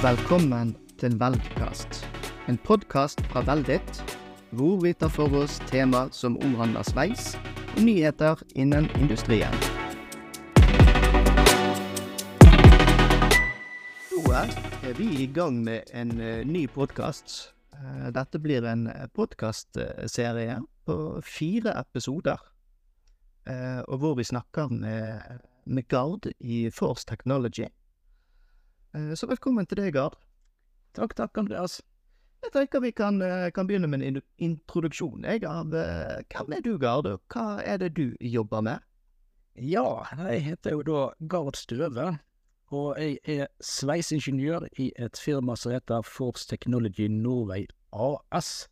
Velkommen til Veldkast, en podkast fra Veldit, hvor vi tar for oss tema som omhandler sveis og nyheter innen industrien. Nå er vi i gang med en eh, ny podkast. Dette blir en podkastserie på fire episoder, eh, og hvor vi snakker med, med Gard i Force Technology. Eh, Så velkommen til deg, Gard. Takk, takk, Andreas. Jeg tenker vi kan, eh, kan begynne med en introduksjon jeg, av eh, hvem er du, Gard, og hva er det du jobber med? Ja, jeg heter jo da Gard Støve, og jeg er sveisingeniør i et firma som heter Force Technology Norway AS.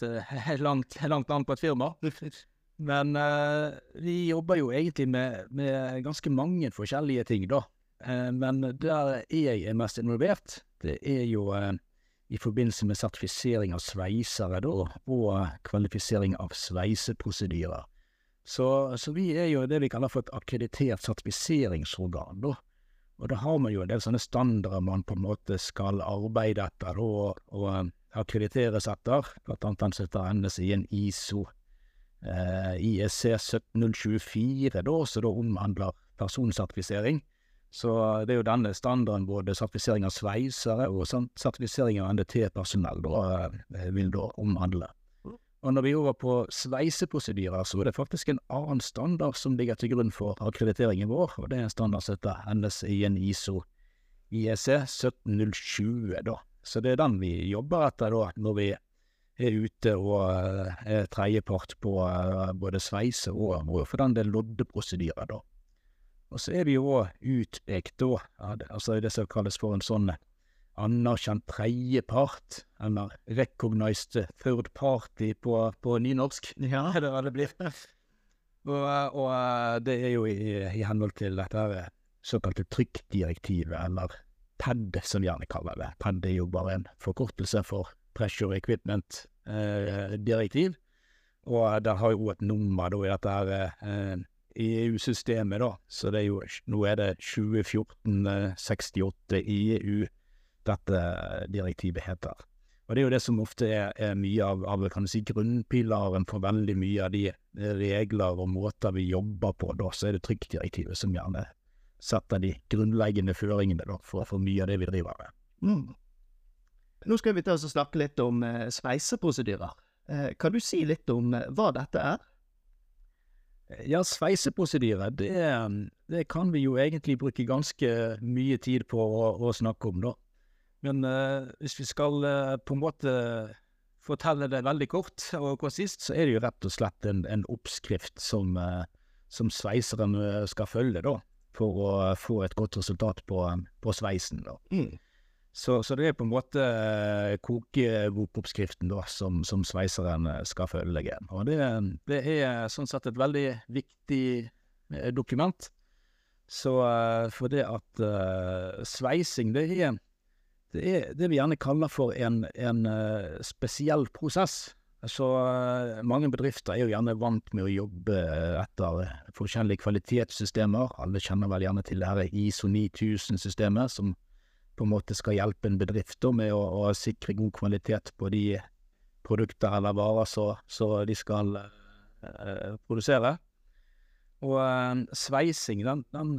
Et langt, langt navn på et firma. Men uh, vi jobber jo egentlig med, med ganske mange forskjellige ting, da. Eh, men der jeg er mest involvert, det er jo eh, i forbindelse med sertifisering av sveisere, da, og kvalifisering av sveiseprosedyrer. Så, så vi er jo det vi kaller for et akkreditert sertifiseringsorgan, da. Og da har man jo en del sånne standarder man på en måte skal arbeide etter da, og, og eh, akkrediteres etter. Blant annet den som heter i en ISO eh, IEC 17024, da, som da omhandler personsertifisering. Så det er jo denne standarden, både sertifisering av sveisere og sertifisering av NDT-personell, eh, vil da omhandle. Og når vi er over på sveiseprosedyrer, så er det faktisk en annen standard som ligger til grunn for akkrediteringen vår, og det er en standard som heter NSIN ISO IEC 17020, da. Så det er den vi jobber etter da, når vi er ute og eh, er tredjepart på eh, både sveise og for den del loddeprosedyrer, da. Og så er vi jo òg utpekt, da, det- altså det som kalles for en sånn anerkjent tredjepart, eller recognized third party på, på nynorsk. Ja, det hva det blir. Og, og eh, det er jo i, i henhold til dette her såkalte trykkdirektivet, eller PED, som de gjerne kaller det. PED er jo bare en forkortelse for Pressure Equipment eh. Og der har jo et nummer da i dette her eh, EU-systemet, da. Så det er jo Nå er det 2014-68 EU dette direktivet heter. Og det er jo det som ofte er, er mye av, av kan du si, grunnpilaren for veldig mye av de regler og måter vi jobber på. Da så er det trykkdirektivet som gjerne setter de grunnleggende føringene da, for, for mye av det vi driver med. Mm. Nå skal vi ta oss og snakke litt om eh, sveiseprosedyrer. Eh, kan du si litt om eh, hva dette er? Ja, sveiseprosedyre, det, det kan vi jo egentlig bruke ganske mye tid på å, å snakke om, da. Men uh, hvis vi skal uh, på en måte fortelle det veldig kort og konsist, så er det jo rett og slett en, en oppskrift som, uh, som sveiseren skal følge, da. For å få et godt resultat på, på sveisen, da. Mm. Så, så det er på en måte eh, kokebokoppskriften da, som, som sveiseren eh, skal følge. Og det, det er sånn sett et veldig viktig eh, dokument. Så eh, for det at uh, sveising, det er, det er det vi gjerne kaller for en, en uh, spesiell prosess. Så uh, mange bedrifter er jo gjerne vant med å jobbe etter forskjellige kvalitetssystemer. Alle kjenner vel gjerne til det her ISO 9000-systemet, som på en måte skal hjelpe en bedrift med å, å sikre god kvalitet på de produkter eller varer så de skal eh, produsere. Og eh, sveising, den, den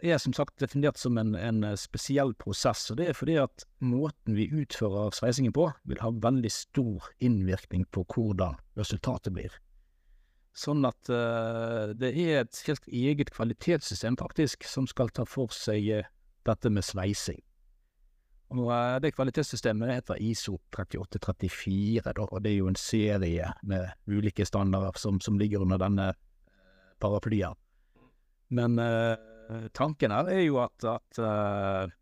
er som sagt definert som en, en spesiell prosess. Og det er fordi at måten vi utfører sveisingen på, vil ha veldig stor innvirkning på hvordan resultatet blir. Sånn at eh, det er et helt eget kvalitetssystem, faktisk, som skal ta for seg eh, dette med sveising. Og det kvalitetssystemet heter ISO 3834, da, og det er jo en serie med ulike standarder som, som ligger under denne eh, paraplyen. Men eh, tanken her er jo at, at eh,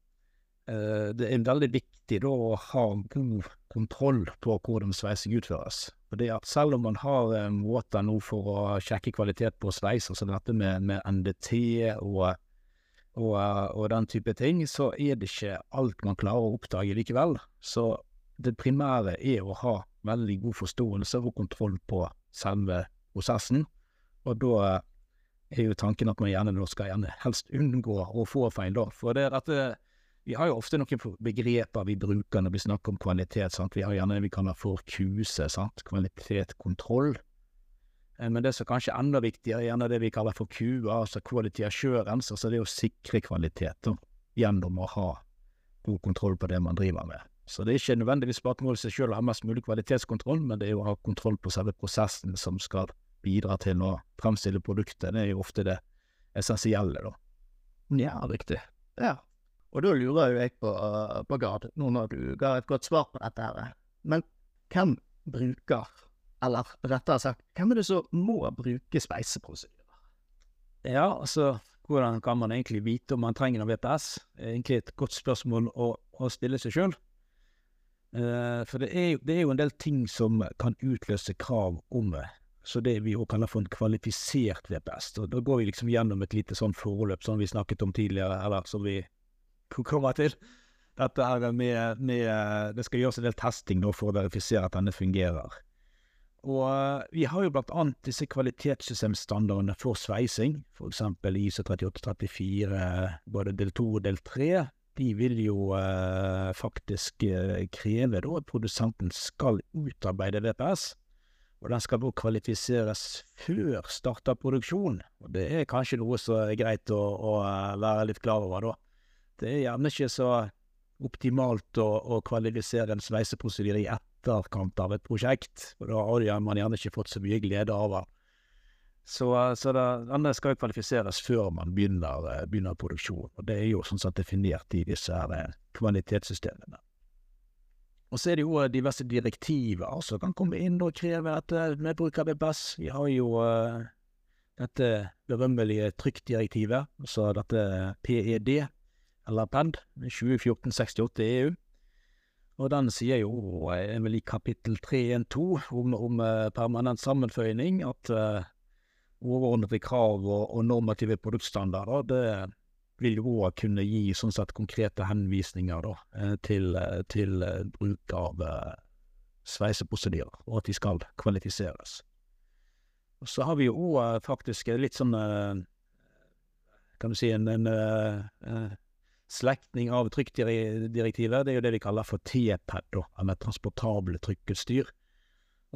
eh, det er veldig viktig da å ha god kontroll på hvordan sveising utføres. For det at selv om man har eh, måter nå for å sjekke kvalitet på sveis, altså dette med, med NDT og og, og den type ting, så er det ikke alt man klarer å oppdage likevel. Så det primære er å ha veldig god forståelse og kontroll på selve prosessen. Og da er jo tanken at man gjerne skal gjerne helst unngå å få feil, da. For det, dette Vi har jo ofte noen begreper vi bruker når vi snakker om kvalitet. Sant? Vi har gjerne vi kaller for KUSE, sant? kvalitetskontroll. Eh, men det som kanskje er enda viktigere, er gjerne det vi kaller for QA, altså quality assurance, altså det å sikre kvalitet gjennom å ha god kontroll på det man driver med. Så det er ikke nødvendigvis bare et mål i seg selv å ha mest mulig kvalitetskontroll, men det er å ha kontroll på selve prosessen som skal bidra til å fremstille produktet. Det er jo ofte det essensielle, da. Ja, riktig. Ja. Og da lurer jo jeg på, på Gard, nå når du ga et godt svar på dette her, men hvem bruker, eller rettere sagt, hvem er det som må bruke sveiseprosedyrer? Ja, altså, hvordan kan man egentlig vite om man trenger noe VPS? Egentlig et godt spørsmål å, å stille seg sjøl. Uh, for det er, det er, jo, en del ting som kan utløse krav om det. Så det vi kaller for en kvalifisert VPS. Og da går vi liksom gjennom et lite sånn forløp som vi snakket om tidligere, eller som vi kommer til. Dette her med, med Det skal gjøres en del testing nå for å verifisere at denne fungerer. Og uh, vi har jo blant annet disse kvalitetssystemstandardene for sveising, f.eks. ISO 3834, både del 2 og del 3 de vil jo eh, faktisk eh, kreve da at produsenten skal utarbeide VPS. Og den skal da kvalifiseres før start av produksjon. Og det er kanskje noe som er greit å, å eh, være litt klar over, da. Det er gjerne ikke så optimalt å, å kvalifisere en sveiseprosedyre i etterkant av et prosjekt. og da har man gjerne ikke fått så mye glede av det. Så, så det, denne skal kvalifiseres før man begynner, eh, begynner produksjon, og det er jo sånn sett definert i disse her eh, kvalitetssystemene. Og så er det jo eh, diverse direktiver som kan komme inn og kreve at vi bruker BPS. Vi har jo dette berømmelige trykkdirektivet, altså dette PED, eller PED, 2014-68 EU. Og den sier jo, vel i kapittel 3.1.2 om, om permanent sammenføyning, at uh, overordnede krav og, og normative produktstandarder, det vil jo òg kunne gi sånn sett konkrete henvisninger da, eh, til, eh, til eh, bruk av sveiseprosedyrer, og at de skal kvalifiseres. Og så har vi jo òg faktisk litt sånn kan du si en, en uh, slektning av trykkdirektivet. Det er jo det vi kaller for TPED, eller transportable trykkutstyr.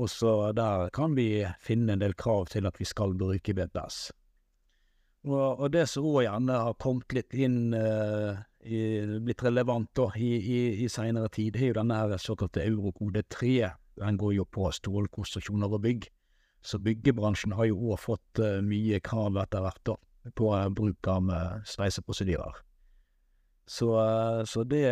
Og så der kan vi finne en del krav til at vi skal bruke BPS. Og, og det som òg gjerne har kommet litt inn, uh, i, blitt relevant da, i, i, i seinere tid, er jo denne her såkalte eurokode 3. Den går jo på stålkonstruksjoner og bygg. Så byggebransjen har jo òg fått uh, mye krav etter hvert da, på uh, bruk av sveiseprosedyrer. Så, så det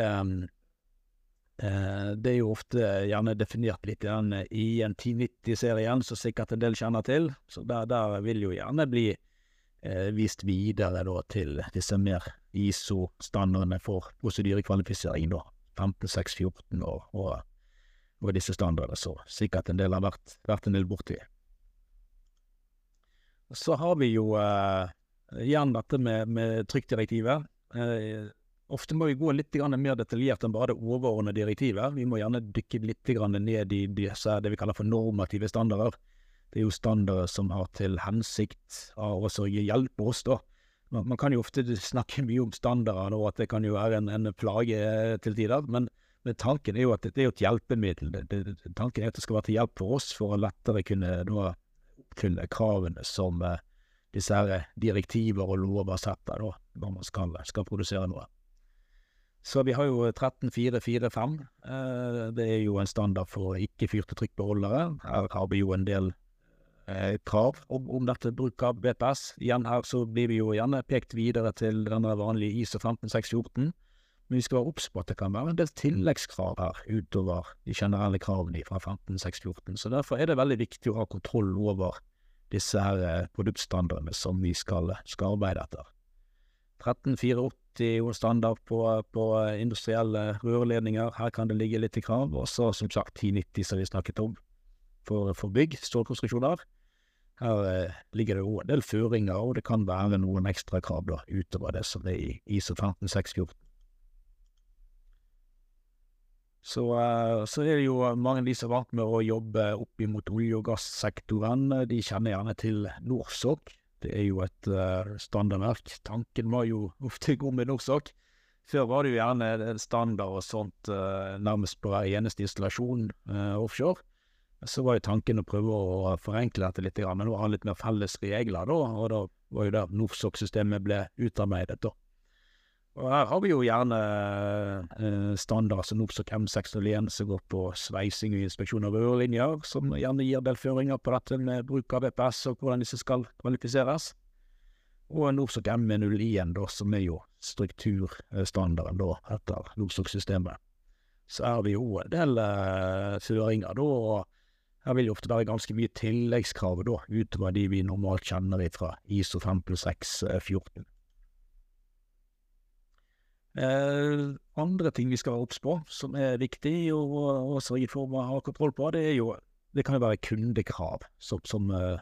Eh, det er jo ofte gjerne definert litt i en 1090-serien, som sikkert en del kjenner til. Så der, der vil jo gjerne bli eh, vist videre da, til disse mer ISO-standardene for prosedyrekvalifisering, da. 15614 og, og, og disse standardene, så sikkert en del har vært, vært en del borti. Så har vi jo eh, igjen dette med, med trykkdirektivet. Eh, Ofte må vi gå litt mer detaljert enn bare det overordnede direktivet. Vi må gjerne dykke litt ned i disse, det vi kaller for normative standarder. Det er jo standarder som har til hensikt av å hjelpe oss, da. Man, man, kan jo ofte snakke mye om standarder, og at det kan jo være en, en plage til tider. Men, men, tanken er jo at det, er et hjelpemiddel. Det, det, tanken er at det skal være til hjelp for oss for å lettere kunne da, oppfylle kravene som eh, disse her direktiver og lover setter da, når man skal, skal produsere noe. Så vi har jo 13445. Eh, det er jo en standard for ikke-fyrte trykkbeholdere. Her har vi jo en del eh, krav om, om, dette bruk av BPS. Igjen her så blir vi jo gjerne pekt videre til denne vanlige ISO 15614. Men vi skal være obs på at det kan være en del tilleggskrav her utover de generelle kravene fra 15614. Så derfor er det veldig viktig å ha kontroll over disse her eh, produktstandardene som vi skal, skal arbeide etter. 13480 80 standard på, på, industrielle rørledninger. Her kan det ligge litt i krav. Og så som sagt 1090 som vi snakket om for, for bygg, stålkonstruksjoner. Her eh, ligger det jo en del føringer, og det kan være noen ekstra krav utover det som er i ISO 15614. Så, eh, så er det jo mange av de som er vant med å jobbe opp mot olje- og gassektoren. De kjenner gjerne til Norsok. Det er jo et uh, standardverk. Tanken var jo ofte god med Norsok. Før var det jo gjerne standard og sånt uh, nærmest på hver eneste installasjon uh, offshore. Så var jo tanken å prøve å forenkle dette litt, men nå ha litt mer felles regler, da. Og da var jo der NOFSOK-systemet ble utarbeidet, da. Og her har vi jo gjerne eh, standard som NOFSOC M601 som går på sveising og inspeksjon av rørlinjer, som gjerne gir delføringer på dette med bruk av VPS og hvordan disse skal kvalifiseres. Og NOFSOC M01, da, som er jo strukturstandarden da, etter NOFSOC-systemet. Så er det jo en del eh, da. og her vil det ofte være ganske mye tilleggskrav da, utover de vi normalt kjenner fra ISO 52614. Eh, andre ting vi skal være obs på, som er viktig og, og sørge for å ha kontroll på, det er jo det kan jo være kundekrav som, som uh,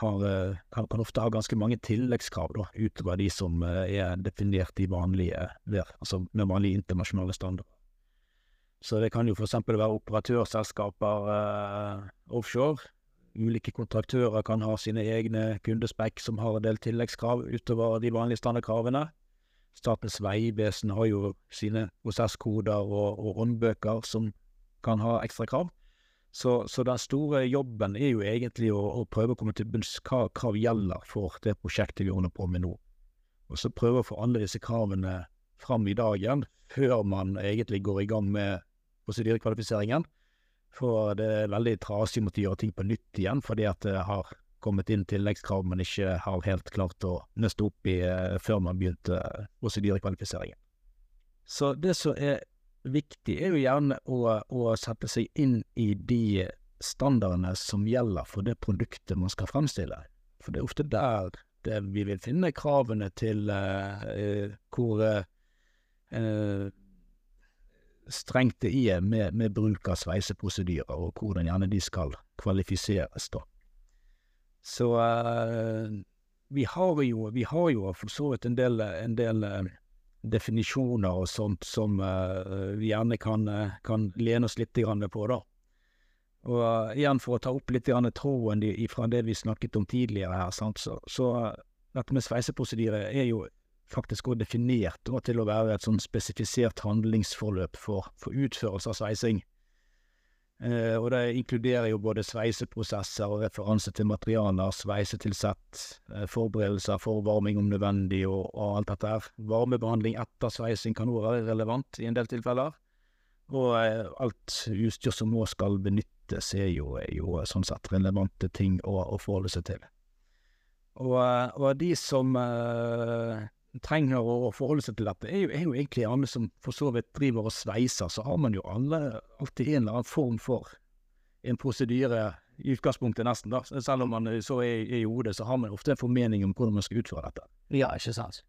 har, uh, kan, kan, ofte ha ganske mange tilleggskrav da, utover de som uh, er definert i vanlige, altså med vanlige internasjonale standarder. Så det kan jo f.eks. være operatørselskaper eh, offshore. Ulike kontraktører kan ha sine egne kundespekk som har en del tilleggskrav utover de vanlige standardkravene. Statens vegvesen har jo sine prosesskoder og, og håndbøker som kan ha ekstra krav. Så, så, den store jobben er jo egentlig å, å prøve å komme til bunns hva krav gjelder for det prosjektet vi holder på med nå. Og så prøve å få alle disse kravene fram i dagen før man egentlig går i gang med prosedyrekvalifiseringen. For det er veldig trasig å gjøre ting på nytt igjen, fordi at det har kommet inn tilleggskrav man ikke har helt klart å nøste opp i uh, før man begynte uh, prosedyrekvalifiseringen. Så det som er viktig, er jo gjerne å, å, sette seg inn i de standardene som gjelder for det produktet man skal fremstille. For det er ofte der det vi vil finne kravene til uh, hvor strengt det er med, med bruk av sveiseprosedyrer, og hvordan gjerne de skal kvalifiseres, da. Så uh, vi har jo, vi har jo for så vidt en del, en del uh, definisjoner og sånt som uh, vi gjerne kan, kan, lene oss litt på, da. Og igjen for å ta opp litt tråden fra det vi snakket om tidligere her, sant? så, så dette med sveiseprosedyre er jo faktisk også definert da, til å være et sånn spesifisert handlingsforløp for, for utførelse av sveising. Eh, og det inkluderer jo både sveiseprosesser og referanse til materialer, sveisetilsett, eh, forberedelser, forvarming om nødvendig og, og, alt dette her. Varmebehandling etter sveising kan også være relevant i en del tilfeller. Og eh, alt utstyr som nå skal benyttes, er jo, er jo sånn sett relevante ting å, å forholde seg til. Og, og de som trenger å forholde seg til dette, er jo, er jo egentlig alle som for så vidt driver og sveiser, så har man jo alle alltid en eller annen form for en prosedyre i utgangspunktet, nesten. da. Selv om man så er, er i hodet, så har man ofte en formening om hvordan man skal utføre dette. Ja, ikke sant.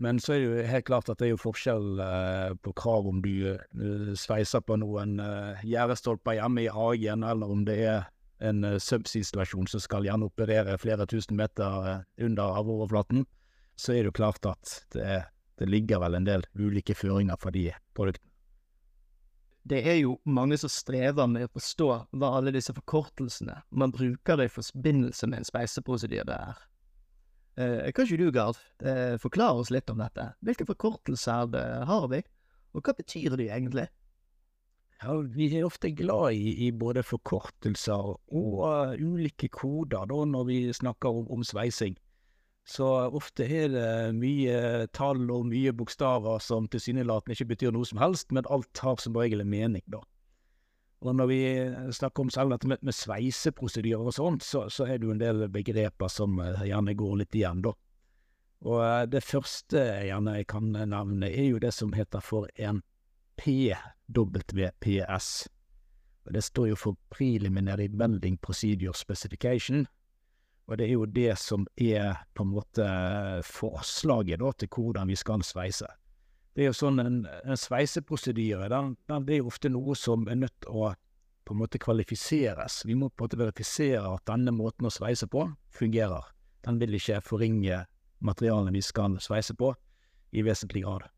Men så er det jo helt klart at det er jo forskjell eh, på krav om du eh, sveiser på noen eh, gjerdestolper hjemme i hagen, eller om det er en eh, subsea-situasjon som skal gjerne operere flere tusen meter eh, under havoverflaten så er det jo klart at det, det ligger vel en del ulike føringer for de produktene. Det er jo mange som strever med å forstå hva alle disse forkortelsene man bruker det i forbindelse med en speiseprosedyre er. Eh, kan ikke du, Gard, eh, forklare oss litt om dette? Hvilke forkortelser det har vi, og hva betyr de egentlig? Ja, Vi er ofte glad i, i både forkortelser og uh, ulike koder da, når vi snakker om, om sveising. Så ofte er det mye tall og mye bokstaver som tilsynelatende ikke betyr noe som helst, men alt har som regel en mening, da. Og når vi snakker om selv dette med, sveiseprosedyrer og sånt, så, så, er det jo en del begreper som eh, gjerne går litt igjen, da. Og eh, det første jeg gjerne kan nevne, er jo det som heter for en PWPS. Det står jo for Preliminary Melding Procedure Specification. Og det er jo det som er på en måte forslaget da, til hvordan vi skal sveise. Det er jo sånn en, en sveiseprosedyre, den, den, det er jo ofte noe som er nødt til å på en måte kvalifiseres. Vi må på en måte verifisere at denne måten å sveise på fungerer. Den vil ikke forringe materialene vi skal sveise på, i vesentlig grad.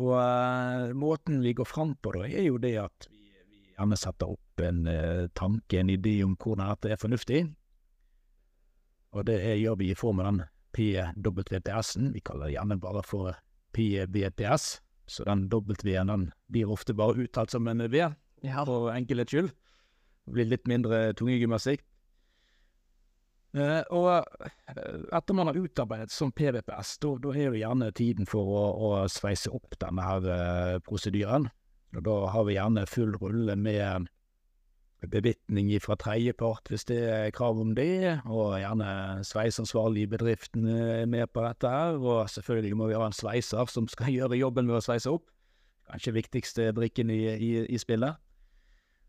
Og uh, måten vi går fram på da, er jo det at vi, vi gjerne setter opp en uh, tanke, en idé om hvordan dette er fornuftig. Og det er, gjør vi i form av den PWPS-en. Vi kaller det gjerne bare for PBPS, så den W-en den blir ofte bare uttalt som en V, Ja. for enkelhets skyld. Det blir litt mindre tungegymnastikk. Eh, og eh, etter man har utarbeidet som PVPS, da er jo gjerne tiden for å, å sveise opp denne her eh, prosedyren. Og da har vi gjerne full rulle med bevitning fra tredjepart hvis det er krav om det, og gjerne sveiseansvarlig i bedriften er med på dette her. Og selvfølgelig må vi ha en sveiser som skal gjøre jobben med å sveise opp. Kanskje viktigste brikken i, i, i spillet.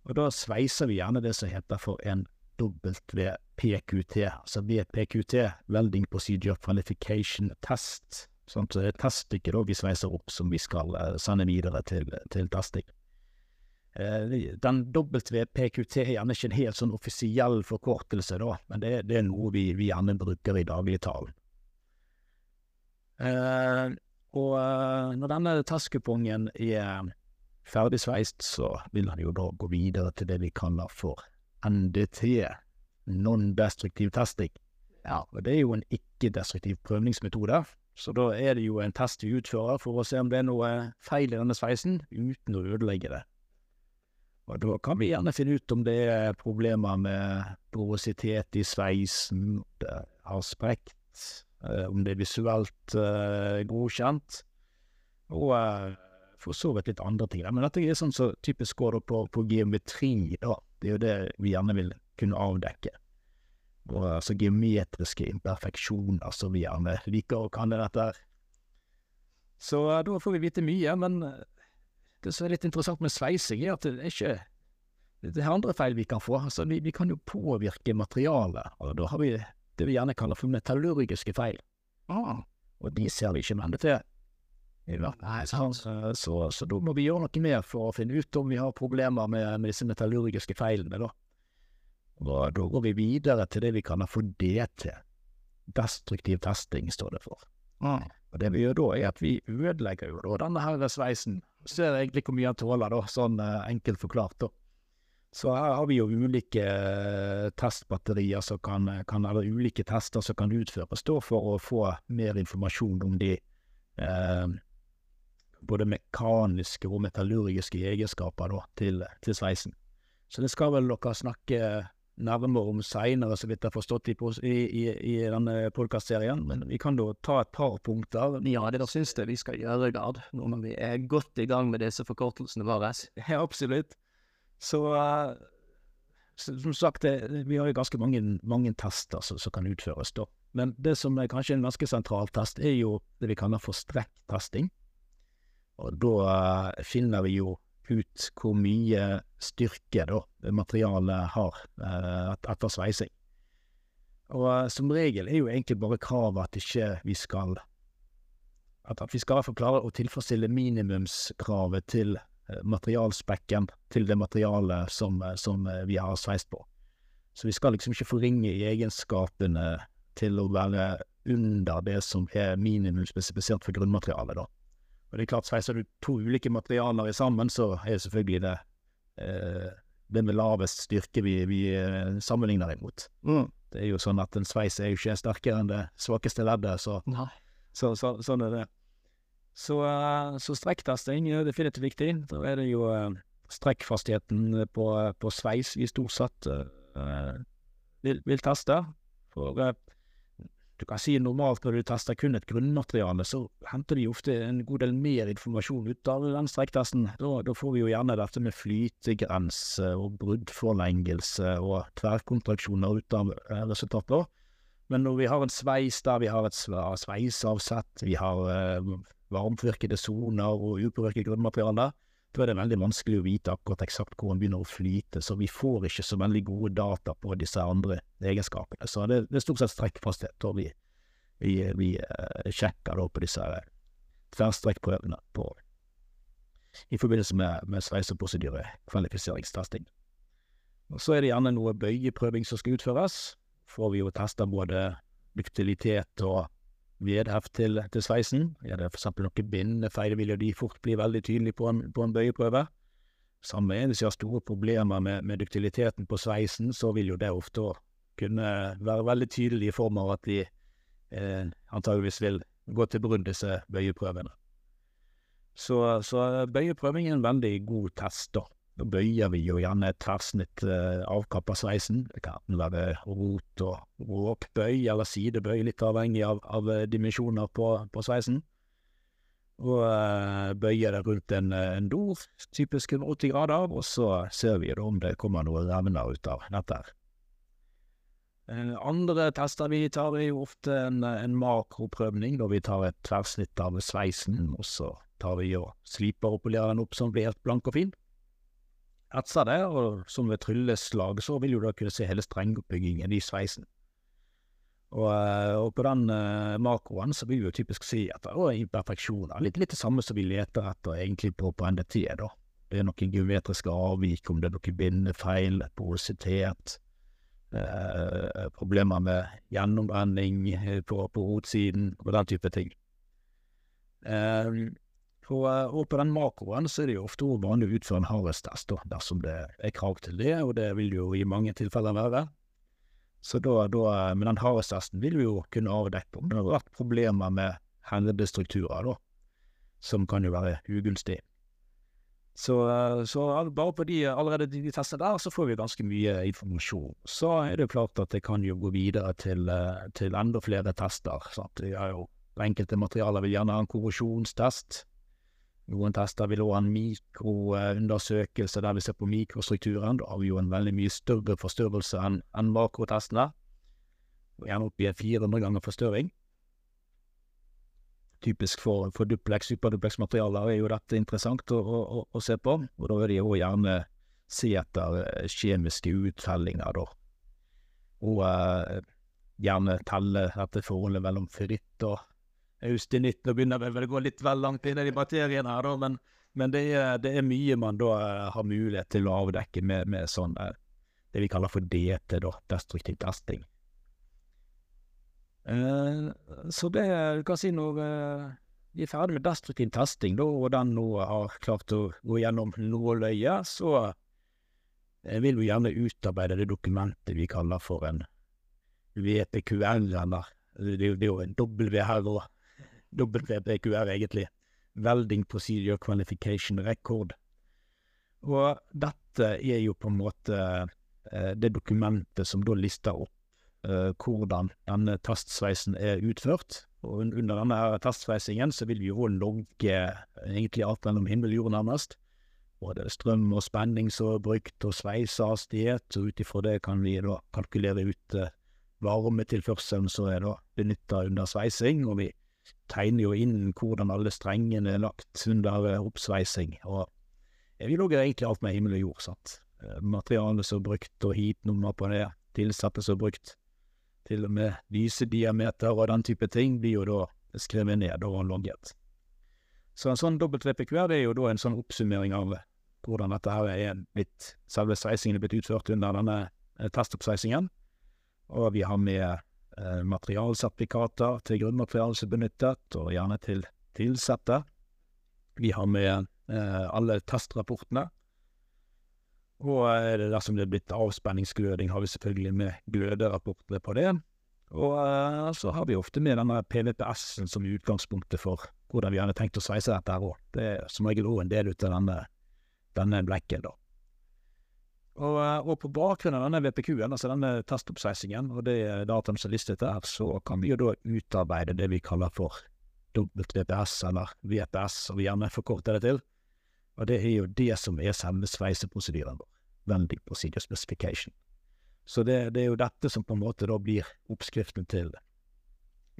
Og da sveiser vi gjerne det som heter for en WPQT, altså VPQT, Welding Procedure Qualification Test. Sånn, så det er teststykket vi sveiser opp som vi skal eh, sende videre til, til testing. Eh, den WPQT er gjerne ikke en helt sånn offisiell forkortelse, da, men det, det er noe vi, vi gjerne bruker i dagligtalen. Eh, og eh, når denne testkupongen er ferdig sveist, så vil han jo da gå videre til det vi kaller for NDT, non-destructive testing. Ja, og det er jo en ikke-destruktiv prøvningsmetode, så da er det jo en test vi utfører for å se om det er noe feil i denne sveisen, uten å ødelegge det. Og da kan vi gjerne finne ut om det er problemer med porositet i sveisen, det har sprekt, eh, om det er visuelt uh, godkjent, og uh, for så vidt litt andre ting. Men dette er sånn som typisk går på, på geometri, da. Det er jo det vi gjerne vil kunne avdekke. Og altså geometriske imperfeksjoner, som vi gjerne liker å kalle dette. Så uh, da får vi vite mye, men eh, det som er litt interessant med sveising, er at det er ikke det er andre feil vi kan få. Altså, vi, vi kan jo påvirke materialet, og da har vi det vi gjerne kaller for metallurgiske feil. Ah. Og de ser vi ikke med til. Nei. Så, så, så, så da må vi gjøre noe mer for å finne ut om vi har problemer med, med disse metallurgiske feilene, da. Og da går vi videre til det vi kaller for DT. Destruktiv testing, står det for. Ah. Og det vi gjør da, er at vi ødelegger jo da denne her sveisen. Ser egentlig hvor mye han tåler, da, sånn eh, enkelt forklart, da. Så her har vi jo ulike eh, testbatterier som kan, kan, eller ulike tester som kan utføres da, for å få mer informasjon om de eh, både mekaniske og metallurgiske egenskaper da, til, til sveisen. Så det skal vel dere snakke nærmere om seinere, så vidt jeg har forstått i, i, i, i denne podkastserien. Men vi kan da ta et par punkter. Ja, det syns jeg vi skal gjøre, Gard, nå når vi er godt i gang med disse forkortelsene våre. Ja, absolutt. Så, uh, som sagt, det, vi har jo ganske mange, mange tester som, som kan utføres da. Men det som er kanskje en ganske sentral test, er jo det vi kaller for strekktesting. Og da uh, finner vi jo ut hvor mye styrke da materialet har eh, etter sveising. Og eh, som regel er jo egentlig bare kravet at ikke vi skal at, at vi skal klare å tilfredsstille minimumskravet til eh, materialspekken til det materialet som, eh, som eh, vi har sveist på. Så vi skal liksom ikke forringe egenskapene til å være under det som er minimum spesifisert for grunnmaterialet, da. Og det er klart, sveiser du to ulike materialer i sammen, så er det selvfølgelig det eh, den med lavest styrke vi, vi eh, sammenligner imot. Mm. Det er jo sånn at en sveis er jo ikke sterkere enn det svakeste leddet, så så, så, sånn er det. Så, eh, så strekktesting er definitivt viktig. Da er det jo eh, strekkfastheten på, på sveis vi stort sett uh, vil, vil teste. For du kan si normalt når du tester kun et grunnmateriale, så henter de ofte en god del mer informasjon ut av den strektesten. Da, da får vi jo gjerne dette med flytegrense og bruddforlengelse og tverrkontraksjoner ut av eh, resultatet. Men når vi har en sveis der vi har et sveisavsett, vi har eh, varmtvirkede soner og upåvirket grunnmateriale, da er det veldig vanskelig å vite akkurat eksakt hvor den begynner å flyte, så vi får ikke så veldig gode data på disse andre egenskapene. Så det, det er stort sett strekkfasthet og vi, vi, vi eh, sjekker da på disse tverrstrekkprøvene i forbindelse med, med. Og så er det gjerne noe bøyeprøving som skal utføres. Får vi jo testa både duktilitet og vedheft til, til sveisen. Er det for eksempel bindende bindefeil, vil jo de fort bli veldig tydelige på en, på en bøyeprøve. Samme er hvis vi har store problemer med, med duktiliteten på sveisen, så vil jo det ofte kunne være veldig tydelig i form av at de eh, antageligvis vil gå til brudd, disse bøyeprøvene. Så, så bøyeprøving er en veldig god test, da. Da bøyer vi jo gjerne tverrsnitt eh, avkapp av sveisen. Det kan være rot og råkbøy eller sidebøy, litt avhengig av, av eh, dimensjoner på, på sveisen. Og eh, bøyer det rundt en, en dor, typisk 180 grader, og så ser vi om det kommer noen revner ut av dette. Eh, andre tester vi tar, er jo ofte en, en makroprøvning, da vi tar et tverrsnitt av sveisen, og så tar vi og sliper og polerer den opp som blir helt blank og fin etser det, og som ved trylleslag så vil du da kunne se hele strengoppbyggingen i sveisen. Og, eh, og på den uh, makroen så vil vi jo typisk si at det er imperfeksjoner. Litt, litt det samme som vi leter etter egentlig på, på NDT, da. Det er noen geometriske avvik, om det er noen bindefeil, porositet, uh, problemer med gjennombrenning på, på rotsiden og den type ting. Uh, og, eh, og, på den makroen så er det jo ofte vanlig å utføre en hardest-test, dersom det er krav til det, og det vil jo i mange tilfeller være. Så da, da med den hardest-testen vil vi jo kunne avdekke om det har vært problemer med hendestrukturer, da, som kan jo være ugunstig. Så, eh, så, bare på de, allerede de, testene der, så får vi ganske mye informasjon. Så er det klart at det kan jo gå videre til, eh, til enda flere tester. Sant? Det er jo, enkelte materialer vil gjerne ha en korrosjonstest. Noen tester vil også ha en mikroundersøkelse der vi ser på mikrostrukturen. Da har vi jo en veldig mye større forstørrelse enn en makrotestene. Gjerne opp i 400 ganger forstørring. Typisk for, for duplex, superduplex-materialer er jo dette interessant å, å, å, se på. Og da vil de òg gjerne se etter kjemiske uttellinger, da. Og eh, gjerne telle dette forholdet mellom fritt og austinitt. Nå begynner vel å gå litt vel langt inn i materien her, da, men, men det, er, det, er, mye man da eh, har mulighet til å avdekke med, med sånn det vi kaller for DT, da, destruktiv testing. Eh, så det du kan si når eh, vi er ferdig med destruktiv testing, da, og den nå har klart å gå gjennom nåløyet, så vil vi gjerne utarbeide det dokumentet vi kaller for en VPQL, eller det, det er jo en W her WHR WPQR, egentlig. Welding Procedure Qualification Record. Og dette er jo på en måte eh, det dokumentet som da lister opp eh, hvordan denne testsveisen er utført. Og under denne her testsveisingen så vil vi jo logge egentlig alt mellom himmel og jord, nærmest. Både strøm og spenning som er brukt, og sveisehastighet, og ut ifra det kan vi da kalkulere ut eh, varmetilførselen som er da benytta under sveising, og vi tegner jo inn hvordan alle strengene er lagt under eh, oppsveising. Og vi logger egentlig alt med himmel og jord, sant. Eh, materialet som er brukt, og heatnummer på det, tilsatte som er brukt. Til og med lysediameter og den type ting blir jo da skrevet ned og logget. Så en sånn WPQR det er jo da en sånn oppsummering av hvordan dette her er blitt, selve sveisingen er blitt utført under denne eh, testoppsveisingen. Og vi har med materialsertifikater til grunnmaterialet som er benyttet, og gjerne til tilsatte. Vi har med eh, alle testrapportene. Og eh, dersom det er blitt avspenningsgløding, har vi selvfølgelig med gløderapportene på det. Og eh, så har vi ofte med denne PVPS-en som utgangspunktet for hvordan vi gjerne tenkt å sveise dette her òg. Det er som regel òg en del av denne, denne blekken, da. Og, eh, og, på bakgrunn av denne VPQ-en, altså denne testoppsveisingen, og det dataene som er listet der, så kan vi jo da utarbeide det vi kaller for WPS, eller VPS, som vi gjerne forkorter det til. Og det er jo det som er selve sveiseprosedyren vår. Vending Procedure Specification. Så det, det, er jo dette som på en måte da blir oppskriften til,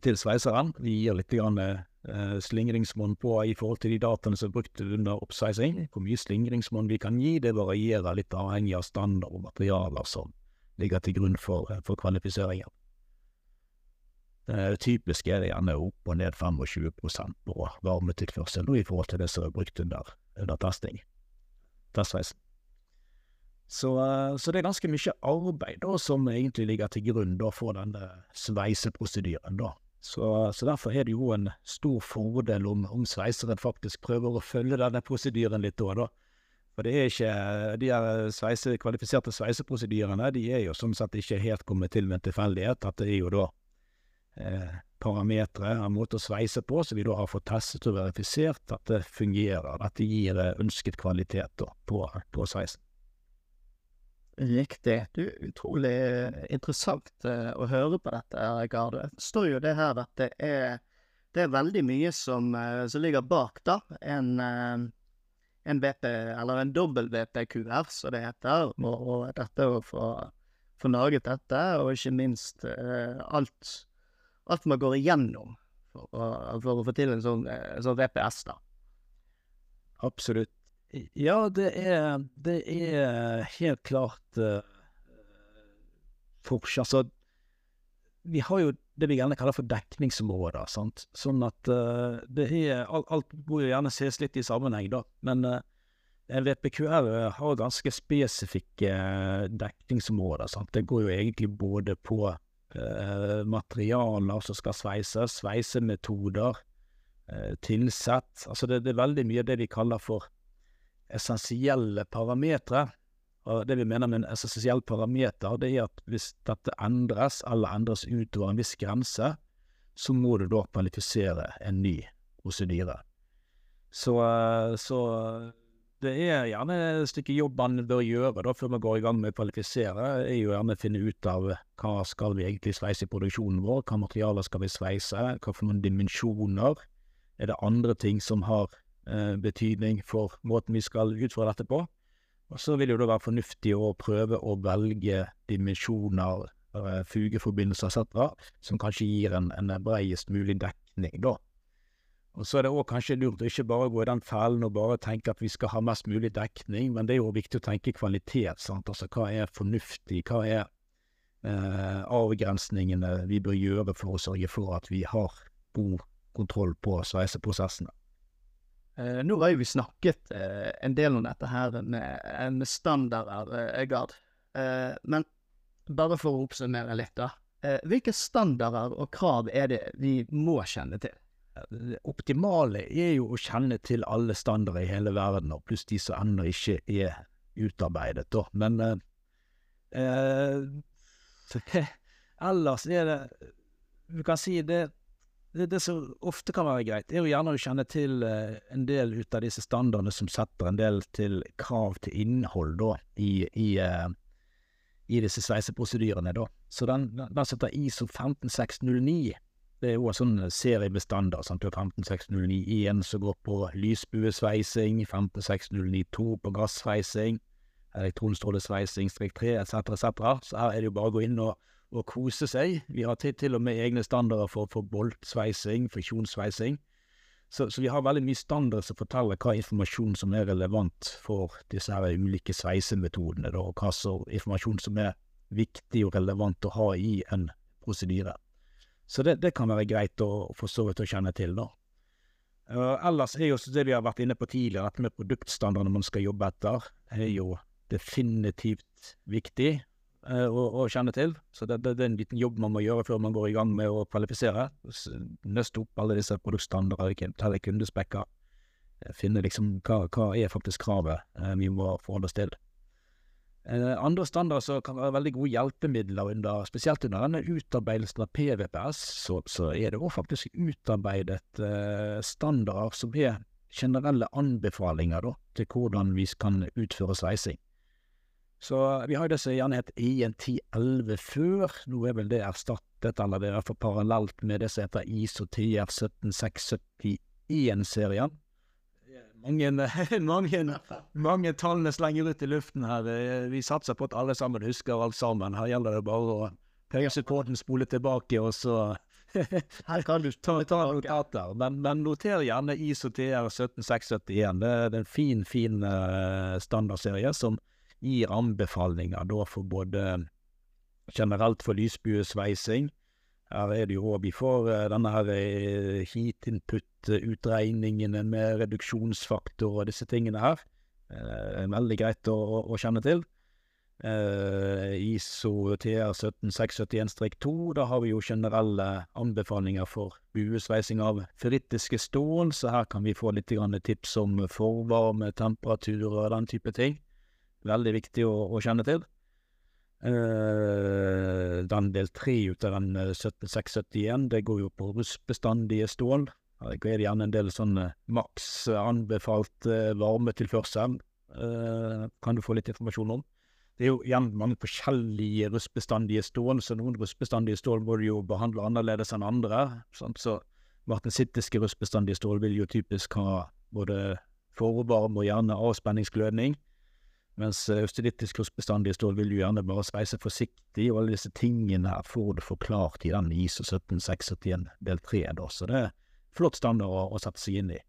til sveiseren. Vi gir litt grann, eh, slingringsmonn på i forhold til de dataene som er brukt under oppsizing. Hvor mye slingringsmonn vi kan gi, det varierer litt avhengig av standard og materialer som ligger til grunn for, eh, for kvalifiseringen. Det typisk er gjerne opp og ned 25 på varmetilførsel i forhold til det som er brukt under, under testing. Testreisen. Så, eh, så, det er ganske mye arbeid da, som egentlig ligger til grunn da, for denne sveiseprosedyren. da. Så, så, derfor er det jo en stor fordel om, om sveiseren faktisk prøver å følge denne prosedyren litt da. da. For det er ikke, de sveise, kvalifiserte sveiseprosedyrene de er jo sånn sett ikke helt kommet til med en tilfeldighet. At det er jo da eh, parametere, en måte å sveise på, så vi da har fått testet og verifisert at det fungerer. At det gir ønsket kvalitet da, på, på sveisen. Riktig. Du, utrolig interessant uh, å høre på dette, Gard. Det står jo det her at det er, det er veldig mye som, uh, som, ligger bak, da. En, uh, en BP, eller en dobbel VPQR, som det heter. Og, og dette å få, få naget dette, og ikke minst alt, alt man går igjennom for, for, å få til en sånn, sånn VPS, da. Absolutt. Ja, det er, det er helt klart uh, forskjell. Altså, vi har jo det vi gjerne kaller for dekningsområder. sant? Sånn at uh, det er Alt, alt må jo gjerne ses litt i sammenheng, da. Men uh, en VPQR har ganske spesifikke dekningsområder. sant? Det går jo egentlig både på uh, materialer som skal sveises, sveisemetoder, tilsett Altså det, det, er veldig mye det vi kaller for essensielle parametere. Og det vi mener med en essensiell parameter, det er at hvis dette endres, eller endres utover en viss grense, så må du da kvalifisere en ny prosedyre. Så, så, det er gjerne et stykke jobb man bør gjøre da, før man går i gang med å kvalifisere, er jo gjerne å finne ut av hva skal vi egentlig sveise i produksjonen vår, hva materialer skal vi sveise, hva for noen dimensjoner, er det andre ting som har eh, betydning for måten vi skal utføre dette på. Og så vil det jo være fornuftig å prøve å velge dimensjoner, eh, fugeforbindelser etc., som kanskje gir en, en breiest mulig dekning, da. Og så er det òg kanskje lurt å ikke bare gå i den fellen og bare tenke at vi skal ha mest mulig dekning, men det er jo viktig å tenke kvalitet. sant? Altså hva er fornuftig, hva er eh, avgrensningene vi bør gjøre for å sørge for at vi har god kontroll på sveiseprosessene. Eh, nå har jo vi snakket uh, en del om dette her med, eh, med standarder, uh, Gard. Eh, men bare for å oppsummere litt, da. Eh, hvilke standarder og krav er det vi må kjenne til? Det optimale er jo å kjenne til alle standarder i hele verden, og pluss de som ennå ikke er utarbeidet, da. Men ellers er det Du kan si det det, det, som ofte kan være greit, er jo gjerne å kjenne til eh, en del ut av disse standardene som setter en del til krav til innhold da, i, i, eh, i disse sveiseprosedyrene. da. Så den, den setter ISO 15609. Det er jo en sånn serie med standard. Sant? Du har 15609 som går på lysbuesveising, 15609-2 på gassveising, elektronstrålesveising, strek 3 etc., etc. Så her er det jo bare å gå inn og og kose seg. Vi har til, til og med egne standarder for, for boltsveising, friksjonssveising. Så, så, vi har veldig mye standarder som forteller hva informasjon som er relevant for disse her ulike sveisemetodene, og hva som, informasjon som er viktig og relevant å ha i en prosedyre. Så det, det kan være greit å for så vidt å kjenne til, da. Uh, ellers er jo det vi har vært inne på tidligere, dette med produktstandardene man skal jobbe etter, er jo definitivt viktig eh, å, å, kjenne til. Så det, det, det, er en liten jobb man må gjøre før man går i gang med å kvalifisere. Nøste opp alle disse produktstandarder, telle kundespekker. Eh, finne liksom hva, hva er faktisk kravet eh, vi må forholde oss til. Andre standarder som kan være veldig gode hjelpemidler under, spesielt under denne utarbeidelsen av PVPS, så, så er det òg faktisk utarbeidet eh, standarder som er generelle anbefalinger da, til hvordan vi kan utføre sveising. Så vi har jo det som gjerne het IN1011 før. Nå er vel det erstattet, eller det er iallfall parallelt med det som heter ISO TR 17671-serien. Mange, mange, mange tallene slenger ut i luften her. Vi satser på at alle sammen husker alt sammen. Her gjelder det bare å peke supporten, spole tilbake, og så Her kan du ta, ta notater. Men, men noter gjerne ISO TR 17671. Det er en fin, fin uh, standardserie som gir anbefalinger da for både generelt for lysbuesveising. Her er det jo òg vi får uh, denne her uh, heat input-utregningene med reduksjonsfaktor og disse tingene her. Eh, veldig greit å, å, kjenne til. Eh, ISO TR 17671-2, da har vi jo generelle anbefalinger for buesveising av frittiske stål, så her kan vi få litt tips om forvarme, temperatur og den type ting. Veldig viktig å, å kjenne til. Uh, den del tre ut av den eh, 17671, det går jo på rustbestandige stål. Her er det gjerne en del sånn eh, maks anbefalt eh, varmetilførsel. Uh, kan du få litt informasjon om. Det er jo igjen mange forskjellige rustbestandige stål, så noen rustbestandige stål må du jo behandle annerledes enn andre. Sant? Så martensittiske rustbestandige stål vil jo typisk ha både forvarme og gjerne avspenningsglødning. Mens østerlittisk rustbestandige stål vil du gjerne bare sveise forsiktig, og alle disse tingene får du forklart i den ISO 17671 del 3, da, så det er flott standard å, å sette seg inn i.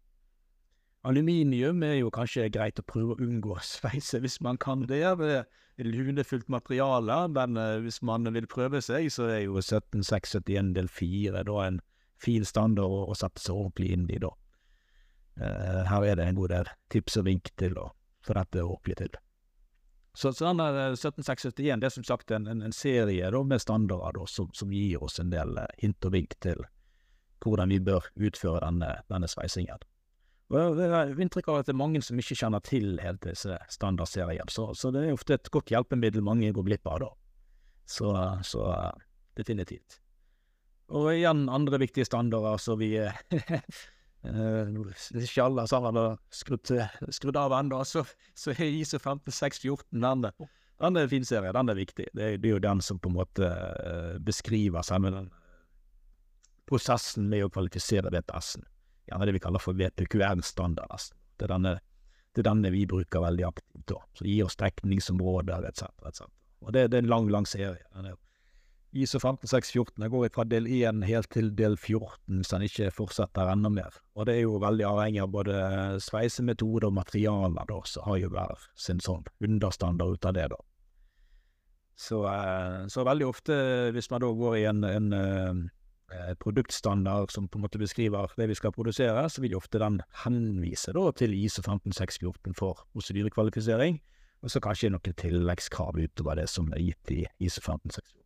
Aluminium er jo kanskje greit å prøve å unngå å sveise hvis man kan det. Det er lunefullt materiale, men uh, hvis man vil prøve seg, så er jo 17671 del 4 da en fin standard å, å sette seg ordentlig inn i, da. Uh, her er det en god del tips og vink til å få dette ordentlig til. Så, så denne 17671 det er som sagt en, en, en serie da, med standarder da, som, som, gir oss en del uh, hint og vink til hvordan vi bør utføre denne, denne sveisingen. Og Jeg har inntrykk av at det er mange som ikke kjenner til helt disse standardseriene, så, så det er ofte et godt hjelpemiddel mange går glipp av da. Så, så definitivt. Og igjen andre viktige standarder som vi ikke alle har har skrudd, skrudd av ennå, så, så er ISO 15614 den, den er en fin serie, den er viktig. Det er, det er jo den som på en måte beskriver seg med den prosessen med å kvalifisere VPS-en. Gjerne det vi kaller for VPQR-standard. Altså. Det, er denne, det er denne vi bruker veldig aktivt. Så gir oss dekningsområder etc. Et Og det, det, er en lang, lang serie. Den er ISO 15614 går fra del 1 helt til del 14 hvis den ikke fortsetter enda mer. Og det er jo veldig avhengig av både sveisemetode og materialer, da, så har jo hver sin sånn understandard ut av det, da. Så, eh, så veldig ofte, hvis man da går i en, en eh, produktstandard som på en måte beskriver det vi skal produsere, så vil ofte den henvise da til ISO 15614 for prosedyrekvalifisering, og så kanskje noen tilleggskrav utover det som er gitt i ISO 15614.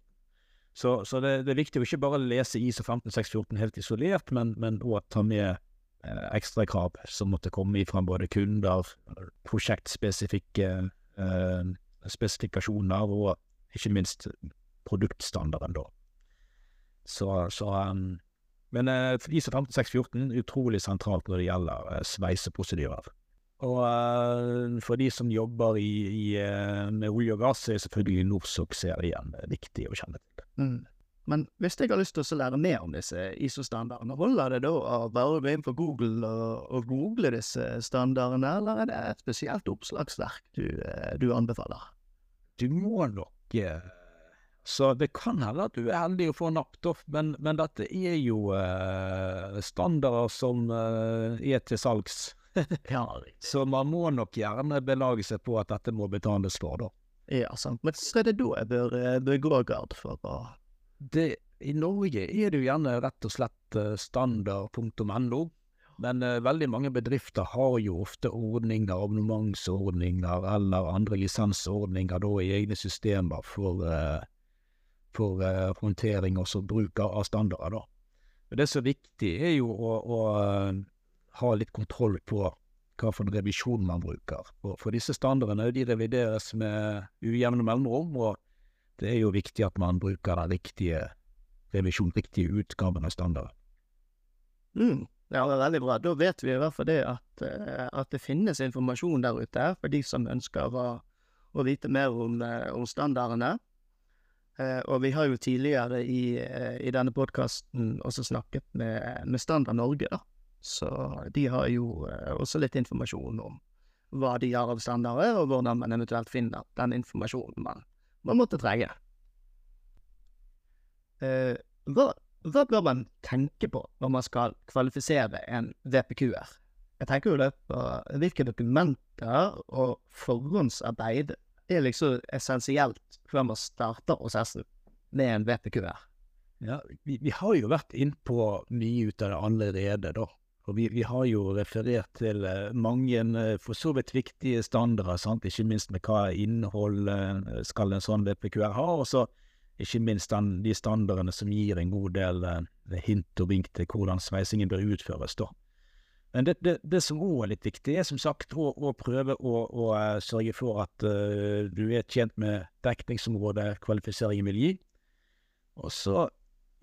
Så, så det, det, er viktig å ikke bare lese ISO 15614 helt isolert, men, men også ta med eh, ekstrakrav som måtte komme fra både kunder, prosjektspesifikke eh, spesifikasjoner og ikke minst produktstandarden, da. Så, så um, Men eh, ISO 15614 er utrolig sentralt når det gjelder eh, sveiseprosedyrer. Og uh, for de som jobber i, i, uh, med olje og gass, er selvfølgelig Norsok-serien viktig å kjenne til. Mm. Men hvis jeg har lyst til å lære mer om disse ISO-standardene, holder det da å bare gå inn på Google og, og, google disse standardene, eller er det et spesielt oppslagsverk du, du anbefaler? Du må nok Så det kan hende at du er heldig å få napp, men, men dette er jo standarder som er til salgs. ja, så man må nok gjerne belage seg på at dette må betales for, da. Ja, sant. Men så er det da jeg bør, bør gå gard for å det, I Norge er det jo gjerne rett og slett standard.no, men uh, veldig mange bedrifter har jo ofte ordninger, abonnementsordninger eller andre lisensordninger da i egne systemer for, uh, for uh, håndtering og bruk av standarder. da. Men Det som er viktig, er jo å, å ha litt kontroll på hva for en revisjon man bruker. Og for disse standardene de revideres med ujevne mellomrom, og det er jo viktig at man bruker den riktige revisjonen, riktige utgaven av standarden. Mm. Ja, det er veldig bra. Da vet vi i hvert fall det at, eh, at det finnes informasjon der ute for de som ønsker å, å vite mer om, eh, om standardene. Eh, og vi har jo tidligere i, i denne podkasten også snakket med, med, Standard Norge, da. Så de har jo også litt informasjon om hva de har av standarder, og hvordan man eventuelt finner den informasjonen man man måtte trenge. Eh, hva, hva, bør man tenke på når man skal kvalifisere en VPQ-er? Jeg tenker jo det på hvilke dokumenter og forhåndsarbeid er liksom essensielt før man starter prosessen med en VPQ-er. Ja, vi, vi, har jo vært innpå mye ut av det allerede, da. Og vi, vi, har jo referert til uh, mange uh, for så vidt viktige standarder, sant? ikke minst med hva innhold uh, skal en sånn VPQR ha, og så ikke minst den, de standardene som gir en god del hint og vink til hvordan sveisingen bør utføres. da. Men det, det, det som òg er litt viktig, er som sagt å, å prøve å, å sørge for at uh, du er tjent med dekningsområdet kvalifiseringen vil gi. Og så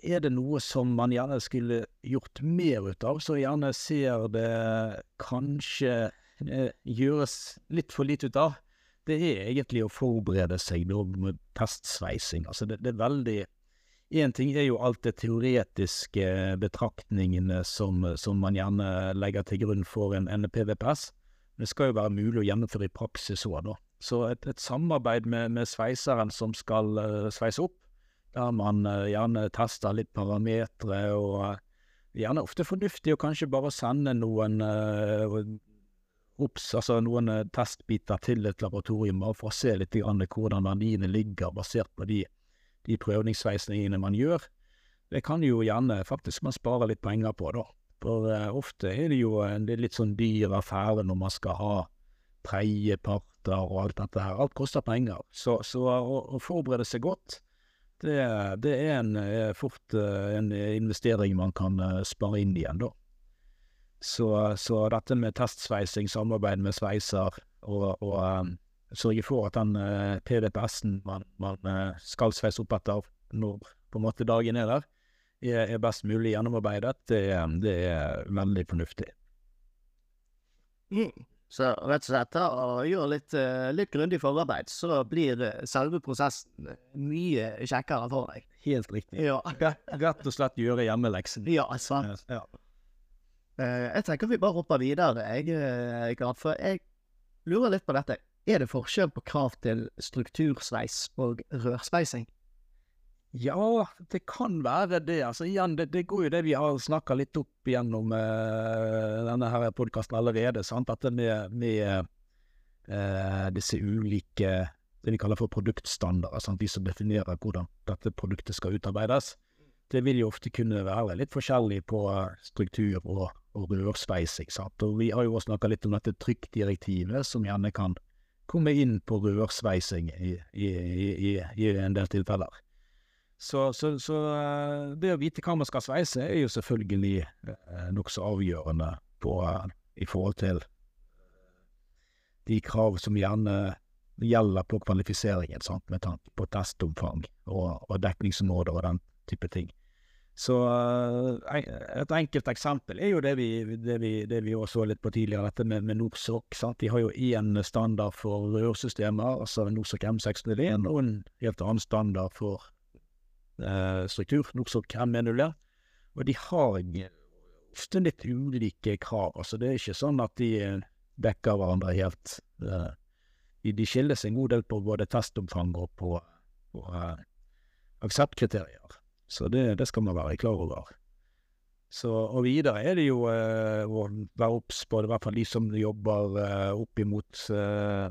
er det noe som man gjerne skulle gjort mer ut av, så gjerne ser det kanskje uh, gjøres litt for lite ut av. Det er egentlig å forberede seg med testsveising. Altså det, det er veldig Én ting er jo alt det teoretiske betraktningene som, som, man gjerne legger til grunn for en NPVPS. Det skal jo være mulig å gjennomføre i praksis òg, da. Så et, et samarbeid med, med, sveiseren som skal uh, sveise opp, der man uh, gjerne tester litt parametere og uh, gjerne ofte fornuftig å kanskje bare sende noen OBS, altså noen testbiter til et laboratorium, bare for å se litt hvordan verdiene ligger, basert på de de prøvningssveisningene man gjør, det kan jo gjerne faktisk man spare litt penger på, da. For uh, ofte er det jo en litt sånn dyr affære når man skal ha tredjeparter og alt dette her. Alt koster penger. Så, så å, å, forberede seg godt, det, det er, en, er fort uh, en investering man kan uh, spare inn igjen, da. Så, så, dette med testsveising, samarbeid med sveiser og, og sørge for at den uh, PDPS-en man, man skal sveise opp etter når på en måte dagen er der, er, er best mulig gjennomarbeidet. Det, det er veldig fornuftig. Mm. Så rett og slett å gjøre litt, uh, litt grundig forarbeid, så blir selve prosessen mye kjekkere for deg. Helt riktig. Ja. Rett og slett gjøre hjemmeleksen. Ja, sant. Ja. Jeg tenker vi bare hopper videre, jeg, for jeg lurer litt på dette. Er det forskjell på krav til struktursveis og rørsveising? Ja, det kan være det. Altså igjen, det, det går jo det vi har snakka litt opp gjennom eh, denne her podkasten allerede. sant? At det med, med eh, disse ulike det vi kaller for produktstandarder, sant? de som definerer hvordan dette produktet skal utarbeides, det vil jo ofte kunne være litt forskjellig på struktur og, og rørsveising. sant? Og Vi har jo også snakka litt om dette trykkdirektivet, som gjerne kan komme inn på rørsveising i, i, i, i en del tilfeller. Så, så, så, eh, det å vite hva man skal sveise, er jo selvfølgelig eh, nokså avgjørende på, eh, i forhold til de krav som gjerne gjelder på kvalifiseringen, sant, med tanke på testomfang og, og dekningsområder og den type ting. Så uh, et enkelt eksempel er jo det vi, det vi, det vi også så litt på tidligere, dette med, med Norsok. De har jo én standard for rørsystemer, altså Norsok M601, og en helt annen standard for struktur, nokså kremmenulær. Og de har ofte litt ulike krav. altså Det er ikke sånn at de dekker hverandre helt. Uh, de skiller seg en god del på både testomfang og på, på akseptkriterier. Så det, det, skal man være klar over. Så, og videre er det jo uh, å være obs på i hvert fall de som jobber uh, opp imot uh,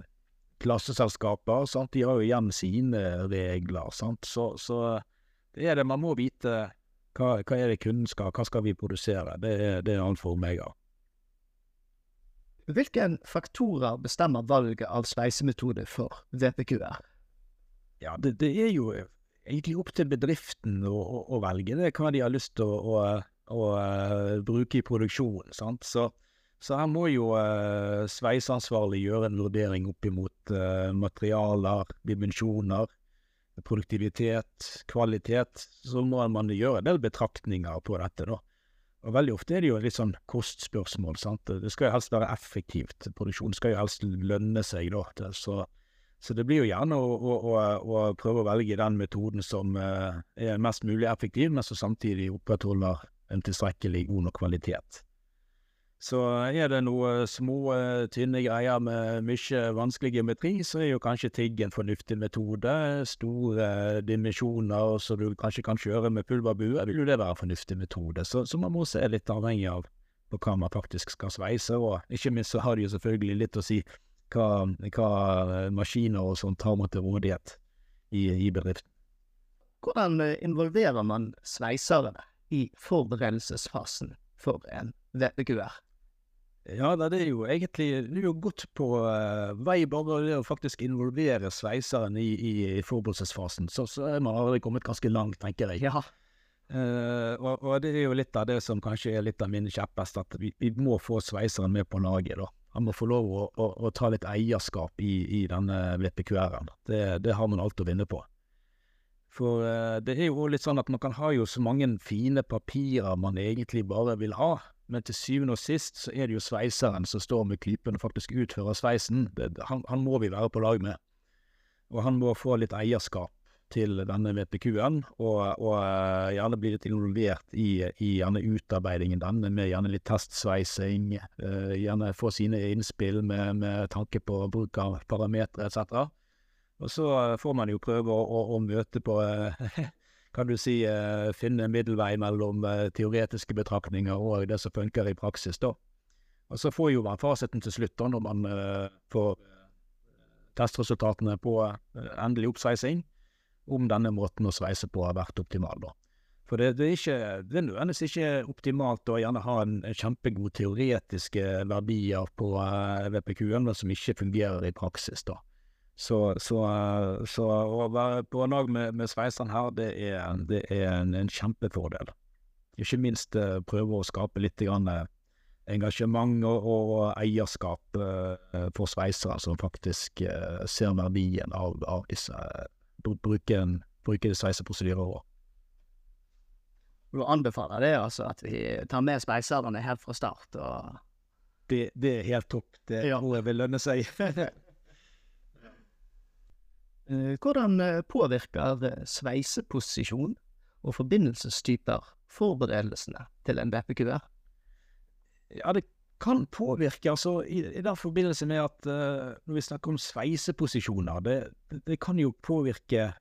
klasseselskaper. Sant? De har jo igjen sine regler. Sant? Så, så det er det man må vite. Hva, hva, er det kunden skal, hva skal vi produsere? Det er, det er alfa og omega. Hvilke faktorer bestemmer valget av sveisemetode for VPQR? Ja, det, det er jo egentlig opp til bedriften å, å, å, velge det, hva de har lyst til å, å, uh, bruke i produksjonen. sant? Så, så her må jo uh, sveiseansvarlig gjøre en vurdering opp imot uh, materialer, dimensjoner, produktivitet, kvalitet. Så må man gjøre en del betraktninger på dette, da. Og veldig ofte er det jo litt sånn kostspørsmål. sant? Det skal jo helst være effektivt. Produksjonen skal jo helst lønne seg, da. Så så det blir jo gjerne å, å, å, å prøve å velge den metoden som uh, er mest mulig effektiv, men som samtidig opprettholder en tilstrekkelig god nok kvalitet. Så er det noe små, tynne greier med mye vanskelig geometri, så er jo kanskje TIGG en fornuftig metode. Store dimensjoner som du kanskje kan kjøre med pulverbue, vil jo det være en fornuftig metode. Så, så, man må se litt avhengig av på hva man faktisk skal sveise, og ikke minst så har det jo selvfølgelig litt å si hva, hva eh, maskiner og sånt har man til rådighet i, i bedriften. Hvordan eh, involverer man sveiserne i forberedelsesfasen for en VPQR? Ja, det er jo egentlig det er jo godt på uh, vei bare det å faktisk involvere sveiseren i, i, i forberedelsesfasen. Så, så er man allerede kommet ganske langt, tenker jeg. Ja. Uh, og, og, det er jo litt av det som kanskje er litt av min kjepphest, at vi, vi, må få sveiseren med på laget. da. Han må få lov å, å, å ta litt eierskap i, i denne VPQR-en. Det, det, har man alt å vinne på. For uh, det er jo litt sånn at man kan ha jo så mange fine papirer man egentlig bare vil ha, men til syvende og sist så er det jo sveiseren som står med klypen og faktisk utfører sveisen. Det, han, han må vi være på lag med. Og han må få litt eierskap til denne VPQ-en, og, og uh, gjerne bli litt involvert i, i gjerne utarbeidingen denne, med gjerne litt testsveising. Uh, gjerne få sine innspill med, med, tanke på bruk av parametere etc. Og så uh, får man jo prøve å, å, å møte på kan du si, finne en middelvei mellom teoretiske betraktninger og det som funker i praksis, da. Og så får jo man fasiten til slutt, da, når man får testresultatene på endelig oppsveising om denne måten å sveise på har vært optimal, da. For det, det, er ikke, det er nødvendigvis ikke optimalt å gjerne ha en, en kjempegod teoretiske verdier på uh, eh, VPQ-en, men som ikke fungerer i praksis, da. Så, så, uh, så å være på lag med, med sveiseren her, det er, det er en, en, kjempefordel. Ikke minst uh, prøve å skape litt grann, engasjement og, og eierskap for sveisere som faktisk ser verdien av, av disse bruken, bruke sveiseprosedyrer òg. Du anbefaler det, altså, at vi tar med sveiserne helt fra start? og... Det, det er helt topp. Det ja. tror jeg vil lønne seg. Eh, hvordan eh, påvirker eh, sveiseposisjon og forbindelsestyper forberedelsene til en BPQR? Ja, det kan påvirke, altså i, i den forbindelse med at uh, når vi snakker om sveiseposisjoner, det, det, kan jo påvirke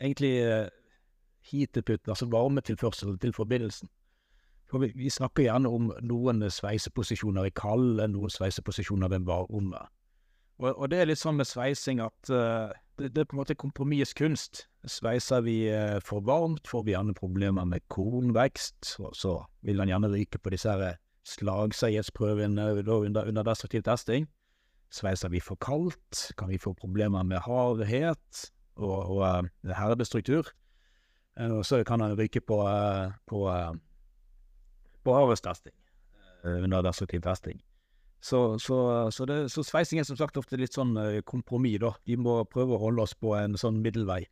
egentlig uh, heateput, altså varmetilførselen til forbindelsen. For vi, vi, snakker gjerne om noen sveiseposisjoner i kalde, noen sveiseposisjoner ved varme. Og, og, det er litt sånn med sveising at uh, det, det, er på en måte kompromissets kunst. Sveiser vi uh, for varmt, får vi gjerne problemer med kornvekst, og så vil han gjerne ryke på disse her slagseiersprøven under, under destruktiv testing. Sveiser vi for kaldt, kan vi få problemer med hardhet og, og uh, herdestruktur. Og så kan han ryke på, på, på arbeidstesting under destruktiv testing. Så, så, så, det, så, sveising er som sagt ofte litt sånn kompromiss, da. Vi må prøve å holde oss på en sånn middelvei.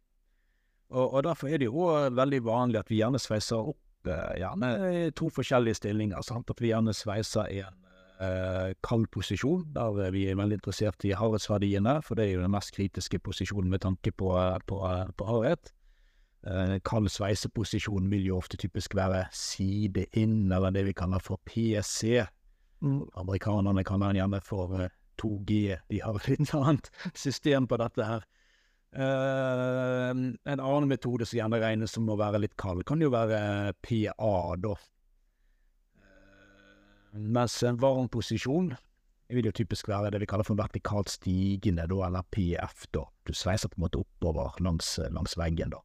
Og, og derfor er det jo veldig vanlig at vi gjerne sveiser opp Eh, gjerne to forskjellige stillinger. Sant? At vi gjerne sveiser i en eh, kald posisjon, der vi er veldig interessert i hardhetsverdiene, for det er jo den mest kritiske posisjonen med tanke på, på, på hardhet. Eh, kald sveiseposisjon vil jo ofte typisk være side inn, eller det vi kaller for PC. Amerikanerne kan være hjemme for 2G. Eh, de har et litt annet system på dette her. Uh, en annen metode som gjerne regnes som å være litt kald, kan jo være PA, da. Uh, mens en varm posisjon vil jo typisk være det vi kaller for vertikalt stigende, da, eller PF, da. Du sveiser på en måte oppover langs, langs veggen, da.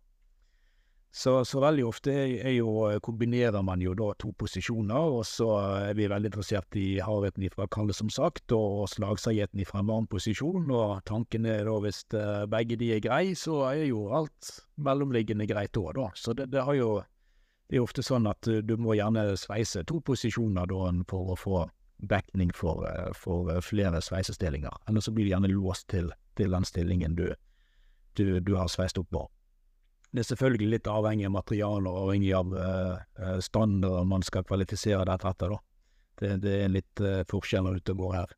Så, så, veldig ofte er jo, kombinerer man jo da to posisjoner, og så er vi veldig interessert i hardheten ifra kalde, som sagt, og slagseierheten ifra en varm posisjon. Og tanken er da hvis uh, begge de er greie, så er jo alt mellomliggende greit òg, da. Så det, det, jo Det er ofte sånn at uh, du må gjerne sveise to posisjoner da for å få dekning for, for flere sveisestillinger. Eller så blir du gjerne låst til, til den stillingen du, du, du har sveist opp på. Det er selvfølgelig litt avhengig av materialer, og avhengig av uh, standarder man skal kvalifisere dette etter. Det, det er litt uh, forskjeller ute og går her.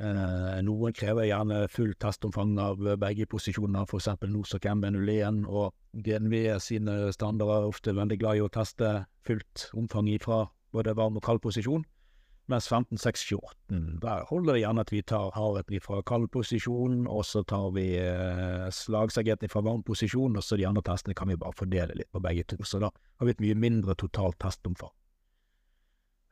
Uh, noen krever gjerne full testomfang av begge posisjoner, f.eks. Nosok MB01 og GNV sine standarder er ofte veldig glad i å teste fullt omfang fra både varm og kald posisjon. Mens 15, 6, 14, der holder det gjerne at vi tar hardheten fra kald posisjon, og så tar vi eh, slagsagetten fra varm posisjon, og så de andre testene kan vi bare fordele litt på begge to. Så da har vi et mye mindre totalt testomfang.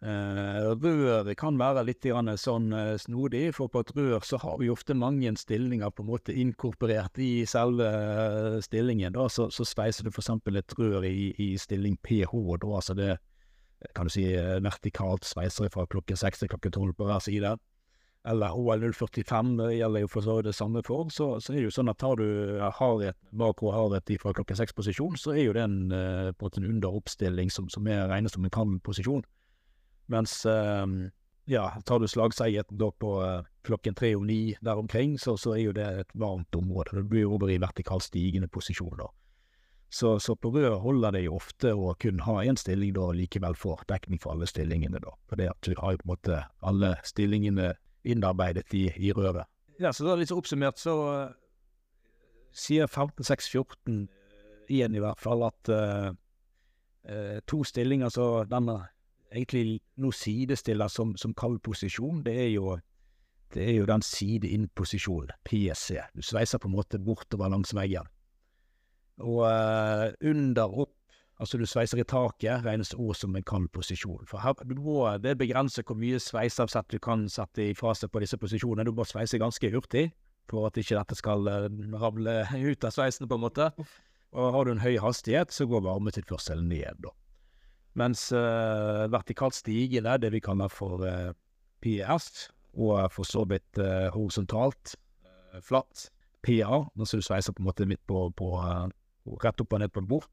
Eh, rør kan være litt sånn eh, snodig, for på et rør så har vi ofte mange stillinger på en måte inkorporert i selve eh, stillingen. Da. Så, så sveiser du f.eks. et rør i, i stilling PH, da, altså det kan du si, eh, vertikalt sveiser fra klokken seks til klokken tolv på hver side. eller HL045 gjelder jo for så det samme for, så, så, er det jo sånn at tar du hardhet, makro hardhet fra klokken seks posisjon, så er jo det en, på en underoppstilling som, som er regnet som en kanoposisjon. Mens ja, tar du slagseierheten da på klokken tre og ni der omkring, så, så, er jo det et varmt område. Det blir over i vertikalt stigende posisjon da. Så, så, på rød holder det jo ofte å kun ha én stilling da, og likevel får dekning for alle stillingene, da. For det at du har jo på en måte alle stillingene innarbeidet i, i røret. Ja, så da litt oppsummert så uh, sier 15.6.14 igjen i hvert fall at uh, uh, to stillinger så denne egentlig nå sidestiller som, som kallposisjon, det er jo det er jo den side-inn-posisjonen, PSC. Du sveiser på en måte bortover langs veggen. Og uh, under opp, altså du sveiser i taket, regnes òg som en kald posisjon. For her, du må, det begrenser hvor mye sveiseavsett du kan sette i fase på disse posisjonene. Du må sveise ganske hurtig for at ikke dette skal uh, ramle ut av sveisen, på en måte. Og har du en høy hastighet, så går varmetilførselen ned, da. Mens uh, vertikalt stigende, det vi kaller for uh, PS, og for så vidt horisontalt, flatt, PA, når du sveiser på en måte midt på, på rett opp og ned på et bord,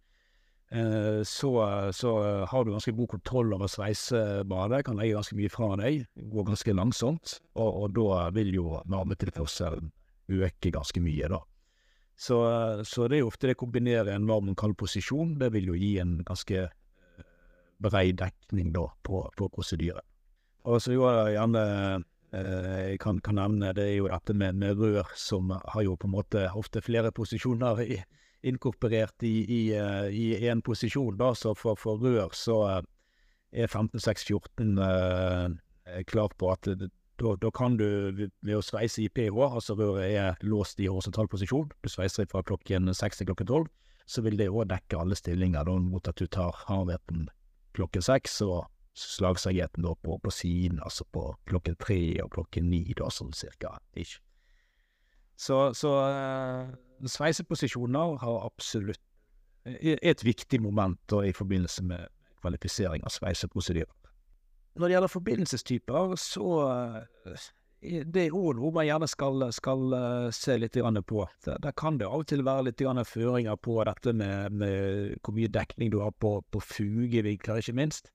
eh, så, så, har du ganske god kontroll over sveisebadet, kan legge ganske mye fra deg, gå ganske langsomt, og, og da vil jo varmetilførselen øke ganske mye, da. Så, så, det er jo ofte det kombinerer en varm og kald posisjon, det vil jo gi en ganske bred brei dekning da på, på prosedyren. Og så jo gjerne eh, jeg kan, kan, nevne, det er jo dette med, med rør, som har jo på en måte ofte flere posisjoner i, inkorporert i i, i en posisjon, da, så for, for rør så uh, er 15614 eh, klar på at da, kan du ved å sveise i pH, altså røret er låst i horisontal posisjon, du sveiser fra klokken seks til klokken tolv, så vil det òg dekke alle stillinger da, mot at du tar hardheten klokken seks og slagsergeten da på, på siden, altså på klokken tre og klokken ni, da, sånn cirka. Ikke. Så, så uh, sveiseposisjoner har absolutt er et viktig moment i forbindelse med kvalifisering av sveiseprosedyrer. Når det gjelder forbindelsestyper, så uh, det er òg noe man gjerne skal, skal uh, se litt på. Der, kan det av og til være litt føringer på dette med, med, hvor mye dekning du har på, på fugevinkler, ikke minst.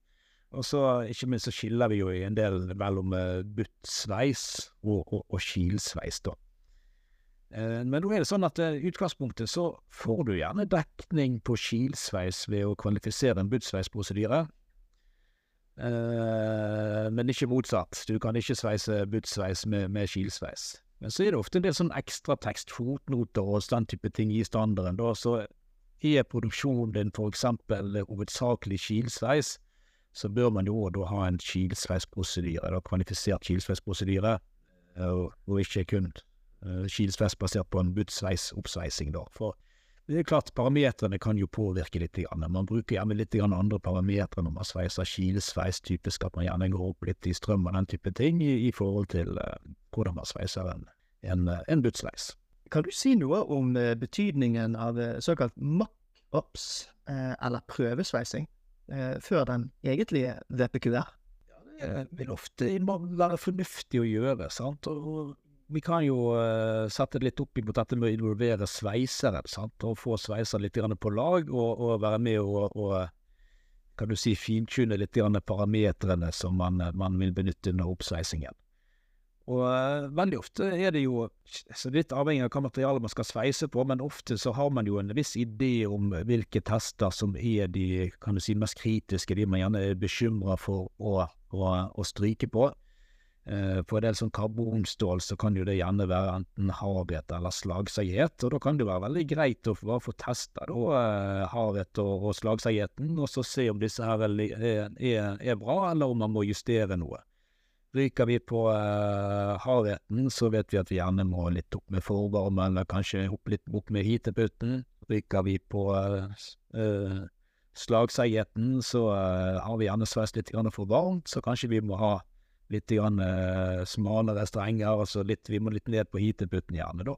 Og så ikke minst så skiller vi jo i en del mellom buttsveis og, og, og kilsveis, da. Eh, men nå er det sånn at i utgangspunktet så får du gjerne dekning på kilsveis ved å kvalifisere en budsveisprosedyre. Eh, men ikke motsatt. Du kan ikke sveise budsveis med, med kilsveis. Men så er det ofte en del sånn ekstratekst, fotnoter og den type ting i standarden. Da, så er produksjonen din eksempel hovedsakelig kilsveis, så bør man jo da ha en kilsveisprosedyre, kvalifisert kilsveisprosedyre, eh, og, og ikke kun kilsveis basert på en budsveis-oppsveising, da. For det er klart, parametrene kan jo påvirke litt. Grann. Man bruker gjerne litt grann andre parametere når man sveiser kilesveis. typisk at man gjerne går opp litt i strøm og den type ting, i, i forhold til uh, hvordan man sveiser en, en, uh, en budsveis. Kan du si noe om uh, betydningen av såkalt mock-ups, eller prøvesveising, før den egentlige VPQR? Ja, det vil ofte være fornuftig å gjøre, sant. Og vi kan jo uh, sette litt opp mot dette med å involvere sveiseren, sant, og få sveiseren litt på lag, og, og, være med og, og kan du si, fintune litt parametrene som man, man, vil benytte under oppsveisingen. Og uh, veldig ofte er det jo så litt avhengig av hva materiale man skal sveise på, men ofte så har man jo en viss idé om hvilke tester som er de kan du si, mest kritiske, de man gjerne er bekymra for å, å, å stryke på. Eh, på en del sånn karbonstål så kan jo det gjerne være enten hardhet eller slagseighet, og da kan det være veldig greit å bare få testa da eh, hardhet og, og slagseigheten, og så se om disse her er, er, er, bra, eller om man må justere noe. Ryker vi på uh, hardheten, så vet vi at vi gjerne må litt opp med forvarme, eller kanskje opp litt opp med heaterputten. Ryker vi på uh, uh, slagseigheten, så har vi gjerne sveist litt for varmt, så kanskje vi må ha litt grann, uh, smalere strenger, altså litt, vi må litt ned på heaterputten gjerne, da.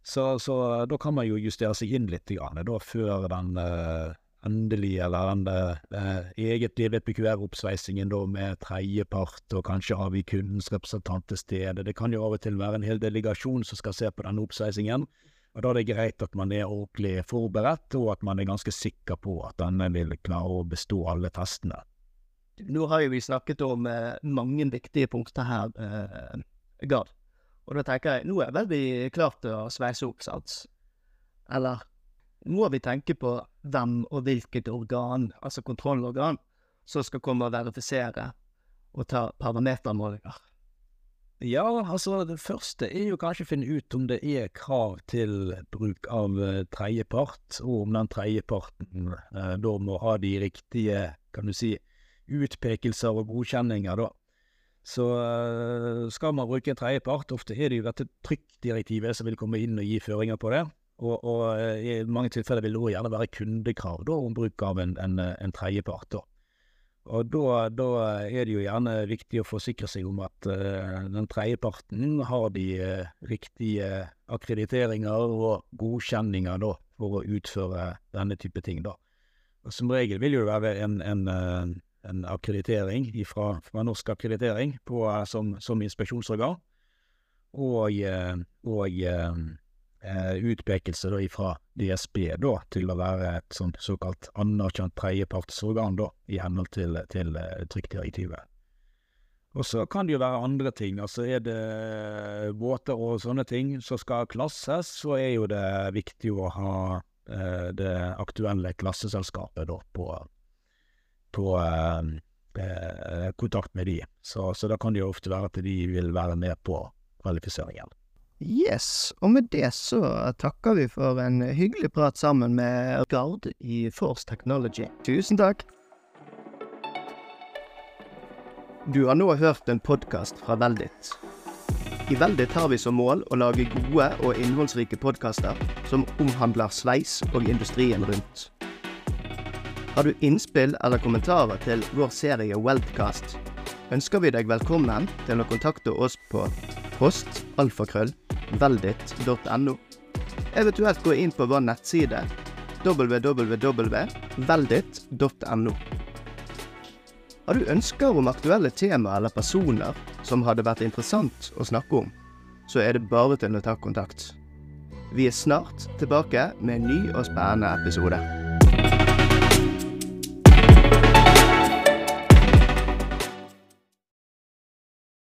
Så, så, da kan man jo justere seg inn litt grann, da, før den uh, endelige eller den eh, eget drevet PQR-oppsveisingen da med tredjepart, og kanskje har vi kundens representant til stede. Det kan jo av og til være en hel delegasjon som skal se på denne oppsveisingen. Og Da er det greit at man er ordentlig forberedt, og at man er ganske sikker på at denne vil klare å bestå alle testene. Nå har jo vi snakket om eh, mange viktige punkter her, eh, Gard. Og da tenker jeg, nå er vel vi klart til å sveise opp, sant? Eller må vi tenke på hvem og hvilket organ, altså kontrollorgan, som skal komme og verifisere og ta parametermålinger? Ja, altså det første er jo kanskje å finne ut om det er krav til bruk av uh, tredjepart, og om den tredjeparten eh, da må ha de riktige, kan du si, utpekelser og godkjenninger, da. Så uh, skal man bruke en tredjepart, ofte er det jo dette trykkdirektivet som vil komme inn og gi føringer på det. Og, og i mange tilfeller vil det også gjerne være kundekrav da, om bruk av en, en, en tredjepart. Og da, da, er det jo gjerne viktig å forsikre seg om at uh, den tredjeparten har de uh, riktige akkrediteringer og godkjenninger da, for å utføre denne type ting. da. Og Som regel vil det være en, en, en akkreditering fra, fra, Norsk akkreditering på, som, som, inspeksjonsorgan, og, og eh, utpekelse da fra DSB da, til å være et sånt såkalt anerkjent tredjepartsorgan i henhold til, til eh, trykkdirektivet. Og så kan det jo være andre ting. altså Er det båter og sånne ting som skal klasses, så er jo det viktig å ha eh, det aktuelle klasseselskapet da på, på eh, eh, kontakt med de. Så, så da kan det jo ofte være at de vil være med på kvalifiseringen. Yes, og med det så takker vi for en hyggelig prat sammen med Gard i Force Technology. Tusen takk. Du har nå hørt en podkast fra Veldit. I Veldit har vi som mål å lage gode og innholdsrike podkaster som omhandler sveis og industrien rundt. Har du innspill eller kommentarer til vår serie Weltcast, ønsker vi deg velkommen til å kontakte oss på postalfakrøllveldit.no. Eventuelt gå inn på vår nettside www.veldit.no. Har du ønsker om aktuelle tema eller personer som hadde vært interessant å snakke om, så er det bare til å ta kontakt. Vi er snart tilbake med en ny og spennende episode.